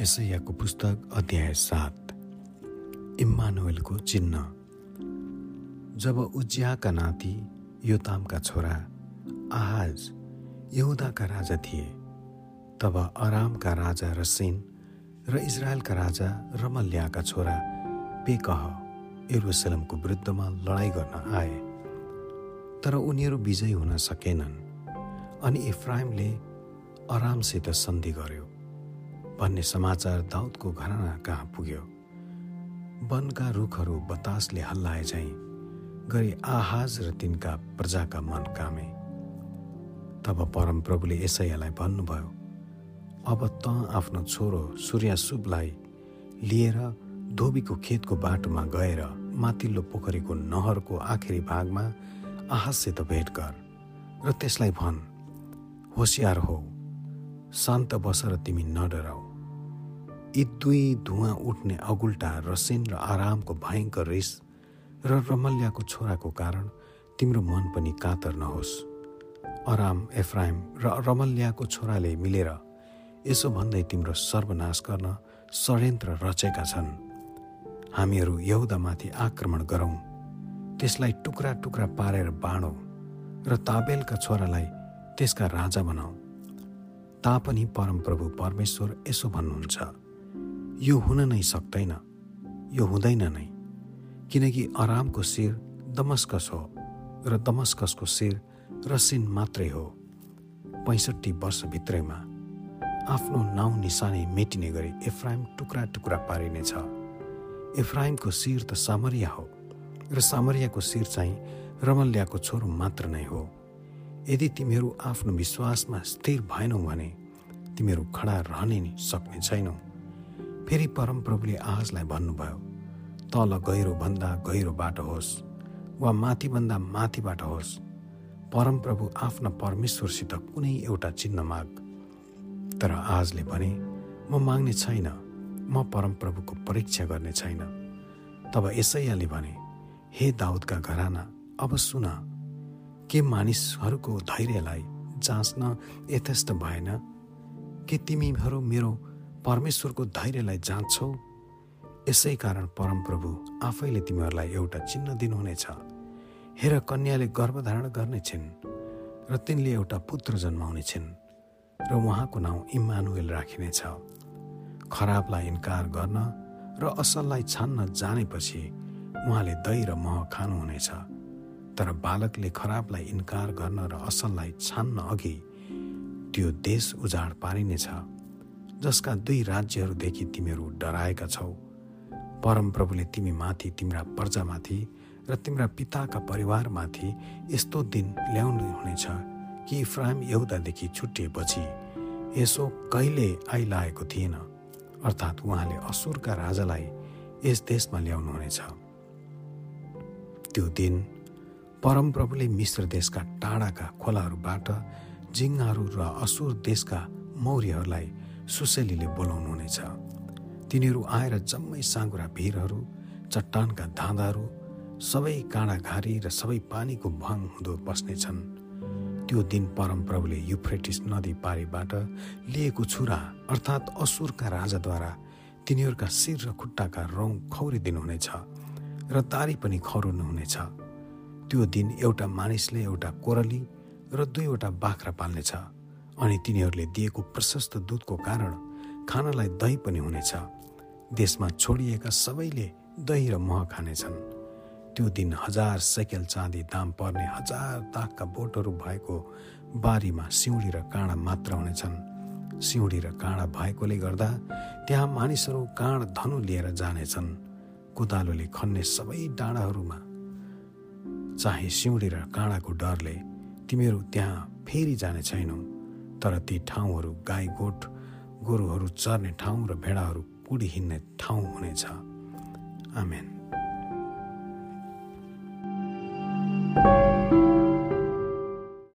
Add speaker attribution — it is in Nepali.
Speaker 1: यसैयाको पुस्तक अध्याय सात। इम्मानुएलको चिन्ह। जब उज्याका नाति योतामका छोरा आहाज यहुदाका राजा थिए तब अरामका राजा रसिन र इजरायलका राजा रमल्याका छोरा पेकह एरुसलमको विरुद्धमा लडाइँ गर्न आए। तर उनीहरू विजयी हुन सकेनन् अनि इफ्राइमले अरामसित सन्धि गर्यो। भन्ने समाचार दाउदको घराना कहाँ पुग्यो? वनका रुखहरू बतासले हल्लाए झैँ गरी आहाज र तिनका प्रजाका मन कामे। तब परमप्रभुले यसैयालाई भन्नुभयो अब त आफ्नो छोरो सूर्याशुभलाई लिएर धोबीको खेतको बाटोमा गएर माथिल्लो पोखरीको नहरको आखिरी भागमा आहाजसित भेट गर र त्यसलाई भन् होसियार हो शान्त बस र तिमी नडराऊ। यी दुई धुवा उठ्ने अगुल्टा रसिन र आरामको भयङ्कर रिस र रमल्याको छोराको कारण तिम्रो मन पनि कातर नहोस्। अराम एफ्राइम र रमल्याको छोराले मिलेर यसो भन्दै तिम्रो सर्वनाश गर्न षड्यन्त्र रचेका छन्। हामीहरू यहुदामाथि आक्रमण गरौँ। त्यसलाई टुक्रा टुक्रा पारेर बाँडौँ र ताबेलका छोरालाई त्यसका राजा बनाऊ। तापनि परमप्रभु परमेश्वर यसो भन्नुहुन्छ। यो हुन नै सक्दैन। यो हुँदैन नै। किनकि अरामको शिर दमस्कस हो र दमस्कसको शिर रसिन मात्रै हो। पैँसठी वर्षभित्रैमा आफ्नो नाउँ निशानी मेटिने गरी एफ्राइम टुक्रा टुक्रा पारिनेछ। एफ्राइमको शिर त सामरिया हो र सामरियाको शिर चाहिँ रमल्याको छोरो मात्र नै हो। यदि तिमीहरू आफ्नो विश्वासमा स्थिर भएनौ भने तिमीहरू खडा रहने नि सक्ने छैनौ। फेरि परमप्रभुले आहाजलाई भन्नुभयो तल गहिरो भन्दा गहिरो बाटो होस् वा माथिभन्दा माथिबाट होस्। परमप्रभु आफ्ना परमेश्वरसित कुनै एउटा चिन्ह माग। तर आजले भने म माग्ने छैन म परमप्रभुको परीक्षा गर्ने छैन। तब यसैयाले भने हे दाउदका घराना अब सुन। के मानिसहरूको धैर्यलाई जाँच्न यथेष्ट भएन? के तिमीहरू मेरो परमेश्वरको धैर्यलाई जाँच्छौ। यसै कारण परमप्रभु आफैले तिमीहरूलाई एउटा चिन्ह दिनुहुनेछ। हेर कन्याले गर्भधारण गर्ने छिन् र तिनले एउटा पुत्र जन्माउने छिन् र उहाँको नाउँ इम्मानुएल राखिनेछ खराबलाई इन्कार गर्न र असललाई छान्न जानेपछि उहाँले दही र मह खानुहुनेछ। तर बालकले खराबलाई इन्कार गर्न र असललाई छान्न अघि त्यो देश उजाड पारिनेछ। जसका दुई राज्यहरूदेखि तिमीहरू डराएका छौ। परमप्रभुले तिमी माथि तिम्रा प्रजामाथि र तिम्रा पिताका परिवारमाथि यस्तो दिन ल्याउनु हुनेछ कि इफ्राहिम यहुदादेखि छुट्टिएपछि यसो कहिले आइलागेको थिएन। अर्थात् उहाँले असुरका राजालाई यस देशमा ल्याउनुहुनेछ त्यो दिन परमप्रभुले मिश्र देशका टाढाका खोलाहरूबाट जिङ्गाहरू र असुर देशका मौर्यहरूलाई सुसेलीले बोलाउनुहुनेछ तिनीहरू आएर जम्मै साँगुरा भिरहरू चट्टानका धाँधाहरू सबै काँडाघारी र सबै पानीको भङ हुँदो बस्नेछन् त्यो दिन परमप्रभुले युफ्रेटिस नदी पारीबाट लिएको छुरा अर्थात् असुरका राजाद्वारा तिनीहरूका शिर र खुट्टाका रौँ खौरिदिनुहुनेछ र तारी पनि खौरिनुहुनेछ त्यो दिन एउटा मानिसले एउटा कोरली र दुईवटा बाख्रा पाल्नेछ। अनि तिनीहरूले दिएको प्रशस्त दुधको कारण खानालाई दही पनि हुनेछ। देशमा छोडिएका सबैले दही र मह खानेछन्। त्यो दिन हजार सेकेल चाँदी दाम पर्ने हजार दागका बोटहरू भएको बारीमा सिउँडी र काँडा मात्र हुनेछन्। सिउँडी र काँडा भएकोले गर्दा त्यहाँ मानिसहरू काँड धनु लिएर जानेछन्। कोदालोले खन्ने सबै डाँडाहरूमा। चाहे सिउँडी र काँडाको डरले तिमीहरू त्यहाँ फेरि जाने छैनौ। तर ती ठाउँहरू गाई गोठ गोरुहरू चर्ने ठाउँ र भेडाहरू कुडी हिँड्ने ठाउँ हुनेछ। आमेन।